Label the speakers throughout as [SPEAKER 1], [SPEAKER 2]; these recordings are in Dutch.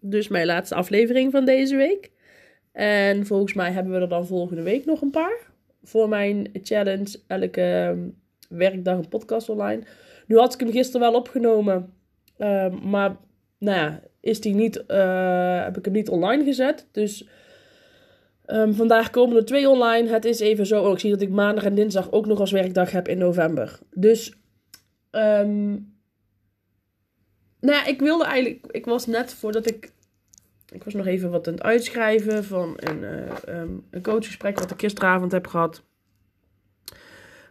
[SPEAKER 1] Dus mijn laatste aflevering van deze week. En volgens mij hebben we er dan volgende week nog een paar. Voor mijn challenge, elke ehm, werkdag een podcast online. Nu had ik hem gisteren wel opgenomen. Ehm, maar nou ja, is die niet, uh, heb ik hem niet online gezet. Dus um, vandaag komen er twee online. Het is even zo. Oh, ik zie dat ik maandag en dinsdag ook nog als werkdag heb in november. Dus nou ja, ik wilde eigenlijk. Ik was net voordat ik. Ik was nog even wat aan het uitschrijven van een, uh, um, een coachgesprek wat ik gisteravond heb gehad.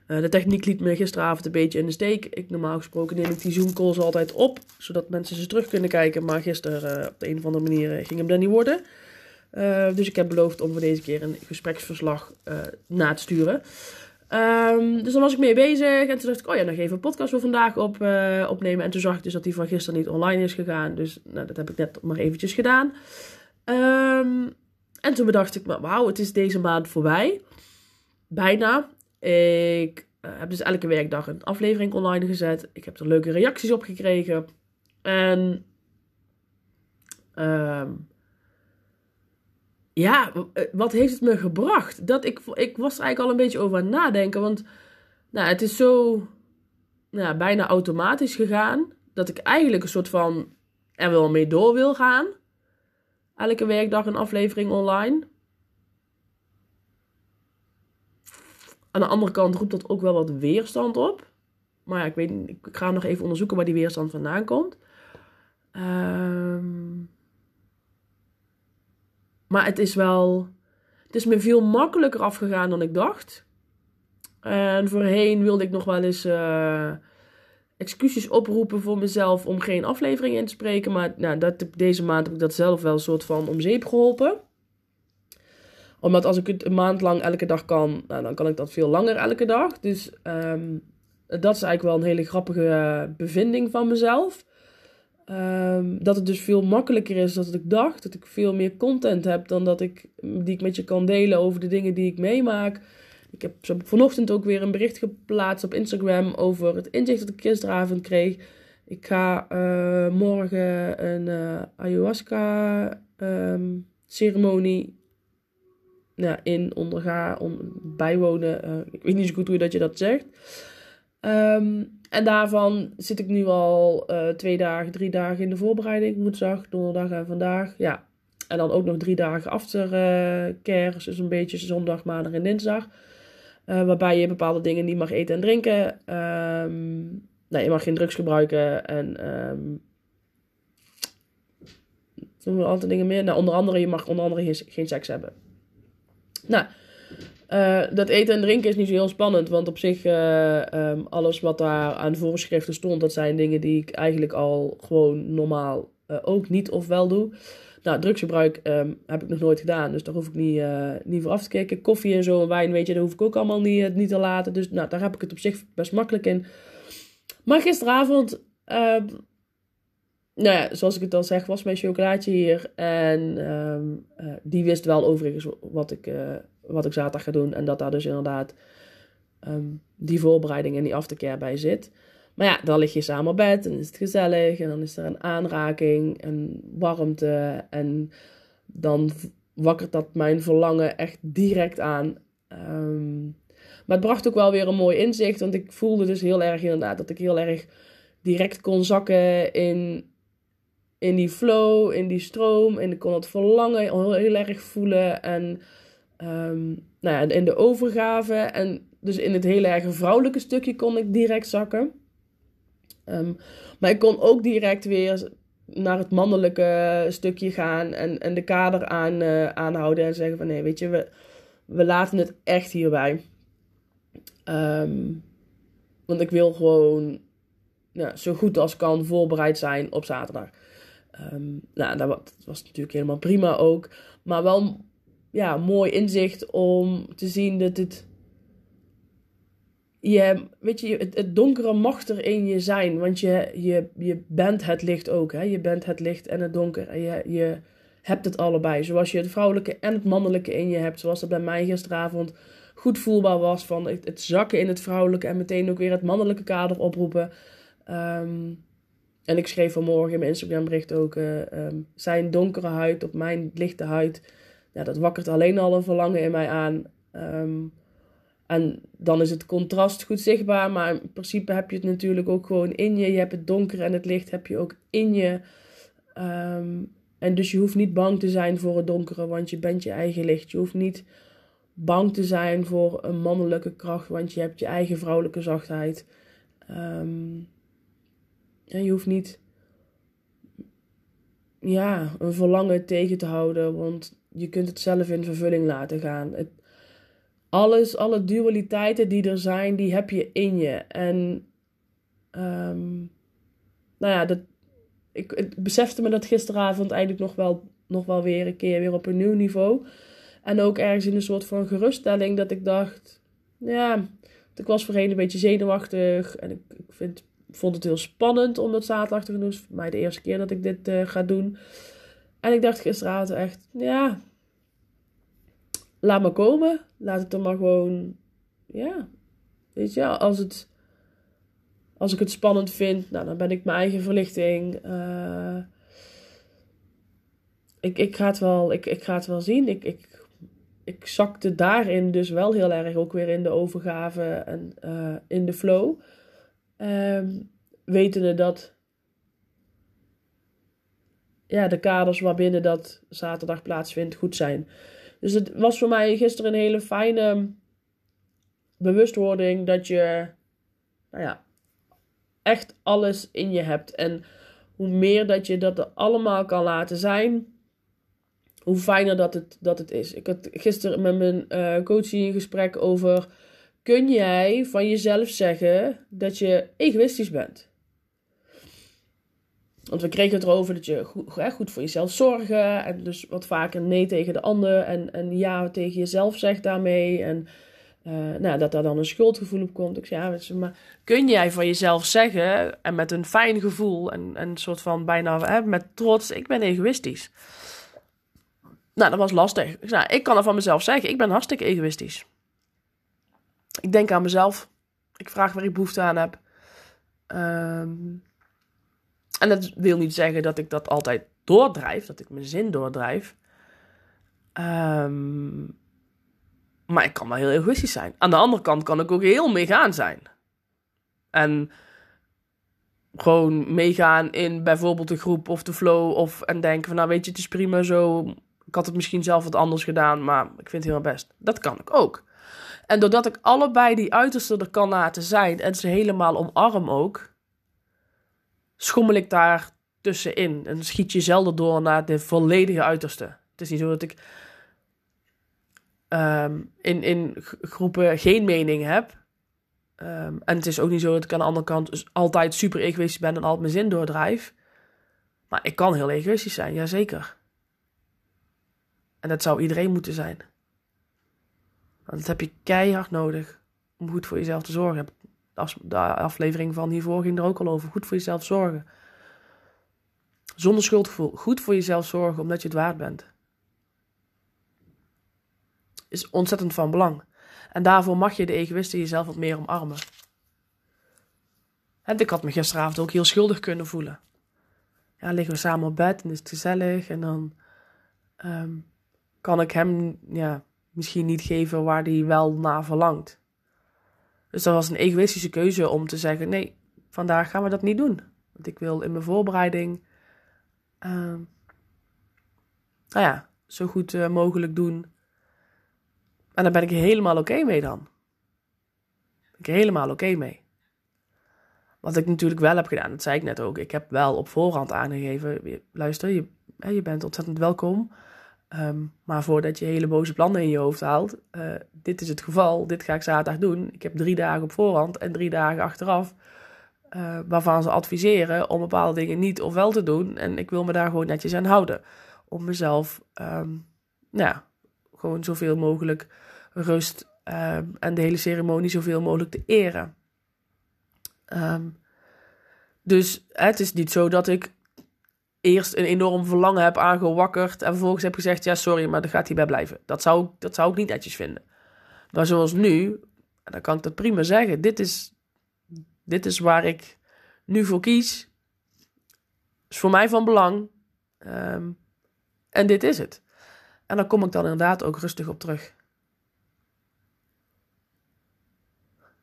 [SPEAKER 1] Uh, de techniek liet me gisteravond een beetje in de steek. Ik, normaal gesproken neem ik die Zoom calls altijd op, zodat mensen ze terug kunnen kijken. Maar gisteren uh, op de een of andere manier ging hem dan niet worden. dus ik heb beloofd om voor deze keer een gespreksverslag na te sturen. Um, dus dan was ik mee bezig. En toen dacht ik, oh ja, nog even een podcast voor vandaag op, uh, opnemen. En toen zag ik dus dat die van gisteren niet online is gegaan. Dus nou, dat heb ik net maar eventjes gedaan. Um, en toen bedacht ik, wauw, het is deze maand voorbij. Bijna. Ik uh, heb dus elke werkdag een aflevering online gezet. Ik heb er leuke reacties op gekregen. En... Um, ja, eh, wat heeft het me gebracht? Dat ik, ik was er eigenlijk al een beetje over aan het nadenken. Want nou, het is zo nou, bijna automatisch gegaan. Dat ik eigenlijk een soort van er wel mee door wil gaan. Elke werkdag een aflevering online. Aan de andere kant roept dat ook wel wat weerstand op. Maar ik weet ik ga nog even onderzoeken waar die weerstand vandaan komt. Ehm... Maar het is wel. Het is me veel makkelijker afgegaan dan ik dacht. En voorheen wilde ik nog wel eens uh, excuses oproepen voor mezelf om geen aflevering in te spreken. Maar nou, dat, deze maand heb ik dat zelf wel een soort van om zeep geholpen. Omdat als ik het een maand lang elke dag kan, nou, dan kan ik dat veel langer elke dag. Dus um, dat is eigenlijk wel een hele grappige bevinding van mezelf. Um, dat het dus veel makkelijker is dan ik dacht. Dat ik veel meer content heb dan dat ik, die ik met je kan delen over de dingen die ik meemaak. Ik heb vanochtend ook weer een bericht geplaatst op Instagram over het inzicht dat ik gisteravond kreeg. Ik ga uh, morgen een uh, ayahuasca um, ceremonie nou, in ondergaan, on, bijwonen. Uh, ik weet niet zo goed hoe je dat zegt. Um, en daarvan zit ik nu al uh, twee dagen, drie dagen in de voorbereiding. Woensdag, donderdag en vandaag. Ja. En dan ook nog drie dagen aftercare. Uh, dus een beetje zondag, maandag en dinsdag. Uh, waarbij je bepaalde dingen niet mag eten en drinken. Nee, je mag geen drugs gebruiken. En um, doen we altijd dingen meer. Nou, onder andere, je mag onder andere geen, geen seks hebben. Nou, uh, dat eten en drinken is niet zo heel spannend, want op zich, uh, um, alles wat daar aan voorschriften stond, dat zijn dingen die ik eigenlijk al gewoon normaal uh, ook niet of wel doe. Nou, drugsgebruik um, heb ik nog nooit gedaan, dus daar hoef ik niet, niet voor af te kijken. Koffie en zo en wijn, weet je, daar hoef ik ook allemaal niet, niet te laten. Dus nou, daar heb ik het op zich best makkelijk in. Maar gisteravond, ehm, nou ja, zoals ik het al zeg, was mijn chocolaatje hier. En die wist wel overigens wat ik wat ik zaterdag ga doen. En dat daar dus inderdaad um, die voorbereiding en die aftercare bij zit. Maar ja, dan lig je samen op bed en is het gezellig. En dan is er een aanraking en warmte. En dan wakkert dat mijn verlangen echt direct aan. Um, maar het bracht ook wel weer een mooi inzicht. Want ik voelde dus heel erg inderdaad dat ik heel erg direct kon zakken in, in die flow, in die stroom. En ik kon het verlangen heel, heel erg voelen. En Ehm, nou ja, in de overgave en dus in het hele erg vrouwelijke stukje kon ik direct zakken. Ehm, maar ik kon ook direct weer naar het mannelijke stukje gaan en, en de kader aan, uh, aanhouden en zeggen van nee, weet je, we, we laten het echt hierbij. Um, want ik wil gewoon zo goed als kan voorbereid zijn op zaterdag. Nou, dat was natuurlijk helemaal prima ook. Maar wel ja, mooi inzicht om te zien dat het. Je, weet je, het, het donkere mag er in je zijn. Want je, je, je bent het licht ook. Hè? Je bent het licht en het donker. En je, je hebt het allebei. Zoals je het vrouwelijke en het mannelijke in je hebt. Zoals dat bij mij gisteravond goed voelbaar was. Van het, het zakken in het vrouwelijke en meteen ook weer het mannelijke kader oproepen. Um, en ik schreef vanmorgen in mijn Instagram bericht ook... Uh, um, zijn donkere huid op mijn lichte huid... Ja, dat wakkert alleen al een verlangen in mij aan. Um, en dan is het contrast goed zichtbaar. Maar in principe heb je het natuurlijk ook gewoon in je. Je hebt het donker en het licht heb je ook in je. Um, en dus je hoeft niet bang te zijn voor het donkere, want je bent je eigen licht. Je hoeft niet bang te zijn voor een mannelijke kracht, want je hebt je eigen vrouwelijke zachtheid. En je hoeft niet ja, een verlangen tegen te houden, want je kunt het zelf in vervulling laten gaan. Het, alles, alle dualiteiten die er zijn, die heb je in je. En um, nou ja, dat, ik, besefte me dat gisteravond eigenlijk nog wel, nog wel weer een keer weer op een nieuw niveau. En ook ergens in een soort van geruststelling dat ik dacht, ja, ik was voorheen een beetje zenuwachtig. En ik, ik vind, vond het heel spannend om dat zaterdag te doen. Het is voor mij de eerste keer dat ik dit uh, ga doen. En ik dacht gisteravond echt, ja, laat maar komen. Laat het dan maar gewoon, ja, weet je, als het, als ik het spannend vind, nou, dan ben ik mijn eigen verlichting. Uh, ik, ik, ga het wel, ik, ik ga het wel zien. Ik, ik, ik zakte daarin dus wel heel erg ook weer in de overgave en uh, in de flow. Um, wetende dat ja, de kaders waarbinnen dat zaterdag plaatsvindt goed zijn. Dus het was voor mij gisteren een hele fijne bewustwording dat je nou ja, echt alles in je hebt. En hoe meer dat je dat er allemaal kan laten zijn, hoe fijner dat het, dat het is. Ik had gisteren met mijn uh, coachie een gesprek over: kun jij van jezelf zeggen dat je egoïstisch bent? Want we kregen het erover dat je goed, goed voor jezelf zorgen. En dus wat vaker nee tegen de ander. En, en ja tegen jezelf zegt daarmee. En uh, nou, dat daar dan een schuldgevoel op komt. Ik zei, ja, maar kun jij van jezelf zeggen, en met een fijn gevoel, en, en een soort van bijna hè, met trots, ik ben egoïstisch. Nou, dat was lastig. Ik, zei, nou, ik kan er van mezelf zeggen, ik ben hartstikke egoïstisch. Ik denk aan mezelf. Ik vraag waar ik behoefte aan heb. Um, en dat wil niet zeggen dat ik dat altijd doordrijf, dat ik mijn zin doordrijf. Um, maar ik kan wel heel egoïstisch zijn. Aan de andere kant kan ik ook heel meegaan zijn. En gewoon meegaan in bijvoorbeeld de groep of de flow. Of, en denken van, nou weet je, het is prima zo. Ik had het misschien zelf wat anders gedaan, maar ik vind het heel best. Dat kan ik ook. En doordat ik allebei die uitersten er kan laten zijn en ze helemaal omarm ook, schommel ik daar tussenin. En schiet je zelden door naar de volledige uiterste. Het is niet zo dat ik um, in, in groepen geen mening heb. Um, en het is ook niet zo dat ik aan de andere kant altijd super egoïstisch ben en altijd mijn zin doordrijf. Maar ik kan heel egoïstisch zijn, jazeker. En dat zou iedereen moeten zijn. Want dat heb je keihard nodig om goed voor jezelf te zorgen. De aflevering van hiervoor ging er ook al over. Goed voor jezelf zorgen. Zonder schuldgevoel. Goed voor jezelf zorgen omdat je het waard bent is ontzettend van belang. En daarvoor mag je de egoïsten jezelf wat meer omarmen. En ik had me gisteravond ook heel schuldig kunnen voelen. Ja, liggen we samen op bed en is het gezellig. En dan um, kan ik hem ja, misschien niet geven waar hij wel naar verlangt. Dus dat was een egoïstische keuze om te zeggen: nee, vandaag gaan we dat niet doen. Want ik wil in mijn voorbereiding. Uh, nou ja, zo goed uh, mogelijk doen En daar ben ik helemaal oké mee dan. Ben ik helemaal oké mee. Wat ik natuurlijk wel heb gedaan, dat zei ik net ook. Ik heb wel op voorhand aangegeven: luister, je, je bent ontzettend welkom. Ehm, maar voordat je hele boze plannen in je hoofd haalt, uh, dit is het geval, dit ga ik zaterdag doen. Ik heb drie dagen op voorhand en drie dagen achteraf, uh, waarvan ze adviseren om bepaalde dingen niet of wel te doen. En ik wil me daar gewoon netjes aan houden. Om mezelf, um, nou gewoon zoveel mogelijk rust um, en de hele ceremonie zoveel mogelijk te eren. dus het is niet zo dat ik eerst een enorm verlangen heb aangewakkerd en vervolgens heb gezegd, ja sorry, maar dat gaat hierbij blijven. Dat zou, dat zou ik niet netjes vinden. Maar zoals nu, dan kan ik dat prima zeggen, dit is, dit is waar ik nu voor kies. Is voor mij van belang. Um, en dit is het. En dan kom ik dan inderdaad ook rustig op terug.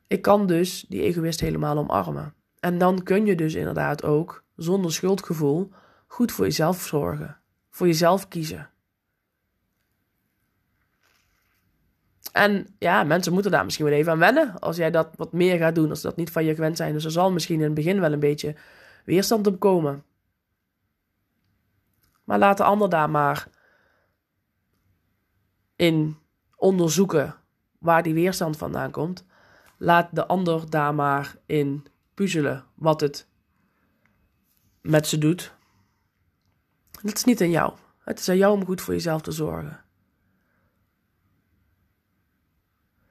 [SPEAKER 1] Ik kan dus die egoïst helemaal omarmen. En dan kun je dus inderdaad ook zonder schuldgevoel goed voor jezelf zorgen, voor jezelf kiezen. En ja, mensen moeten daar misschien wel even aan wennen. Als jij dat wat meer gaat doen, als dat niet van je gewend zijn. Dus er zal misschien in het begin wel een beetje weerstand op komen. Maar laat de ander daar maar in onderzoeken waar die weerstand vandaan komt. Laat de ander daar maar in puzzelen wat het met ze doet. Het is niet aan jou. Het is aan jou om goed voor jezelf te zorgen.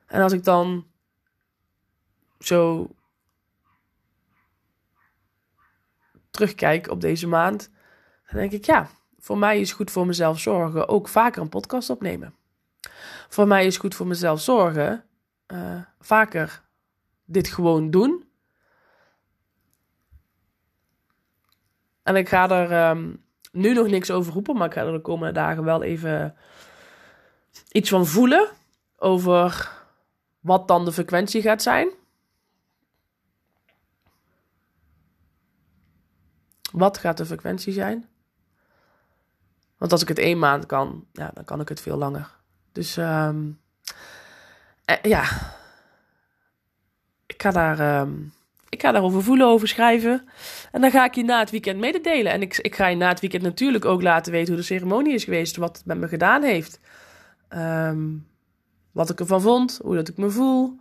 [SPEAKER 1] En als ik dan zo terugkijk op deze maand, dan denk ik ja, voor mij is goed voor mezelf zorgen ook vaker een podcast opnemen. Voor mij is goed voor mezelf zorgen uh, vaker dit gewoon doen. En ik ga er um, nu nog niks over roepen, maar ik ga er de komende dagen wel even iets van voelen over wat dan de frequentie gaat zijn. Wat gaat de frequentie zijn? Want als ik het één maand kan, ja, dan kan ik het veel langer. Dus um, eh, ja, ik ga daar um, ik ga daarover voelen, over schrijven. En dan ga ik je na het weekend mededelen. En ik, ik ga je na het weekend natuurlijk ook laten weten hoe de ceremonie is geweest. Wat het met me gedaan heeft. Um, wat ik ervan vond. Hoe dat ik me voel.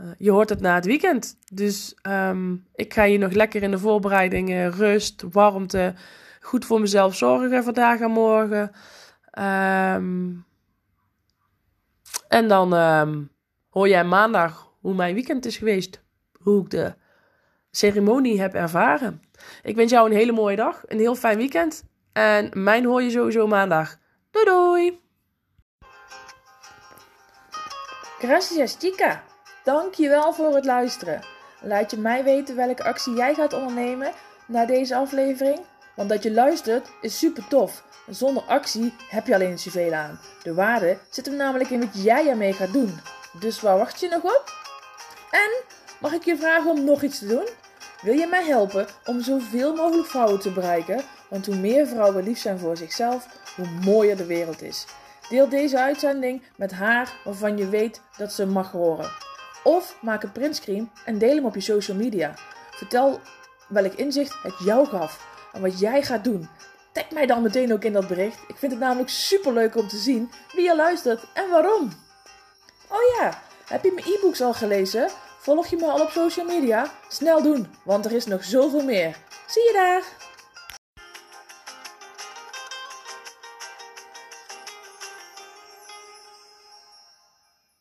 [SPEAKER 1] Uh, je hoort het na het weekend. Dus um, ik ga je nog lekker in de voorbereidingen. Rust, warmte. Goed voor mezelf zorgen vandaag en morgen. Um, en dan hoor jij maandag hoe mijn weekend is geweest. Hoe ik de ceremonie heb ervaren. Ik wens jou een hele mooie dag, een heel fijn weekend. En mijn hoor je sowieso maandag. Doei doei!
[SPEAKER 2] Gracias chica! Dankjewel voor het luisteren. Laat je mij weten welke actie jij gaat ondernemen na deze aflevering. Want dat je luistert is super tof. Zonder actie heb je alleen zoveel aan. De waarde zit hem namelijk in wat jij ermee gaat doen. Dus waar wacht je nog op? En mag ik je vragen om nog iets te doen? Wil je mij helpen om zoveel mogelijk vrouwen te bereiken? Want hoe meer vrouwen lief zijn voor zichzelf, hoe mooier de wereld is. Deel deze uitzending met haar waarvan je weet dat ze mag horen. Of maak een printscreen en deel hem op je social media. Vertel welk inzicht het jou gaf en wat jij gaat doen. Tag mij dan meteen ook in dat bericht. Ik vind het namelijk super leuk om te zien wie je luistert en waarom. Oh ja, heb je mijn e-books al gelezen? Volg je me al op social media? Snel doen, want er is nog zoveel meer. Zie je daar!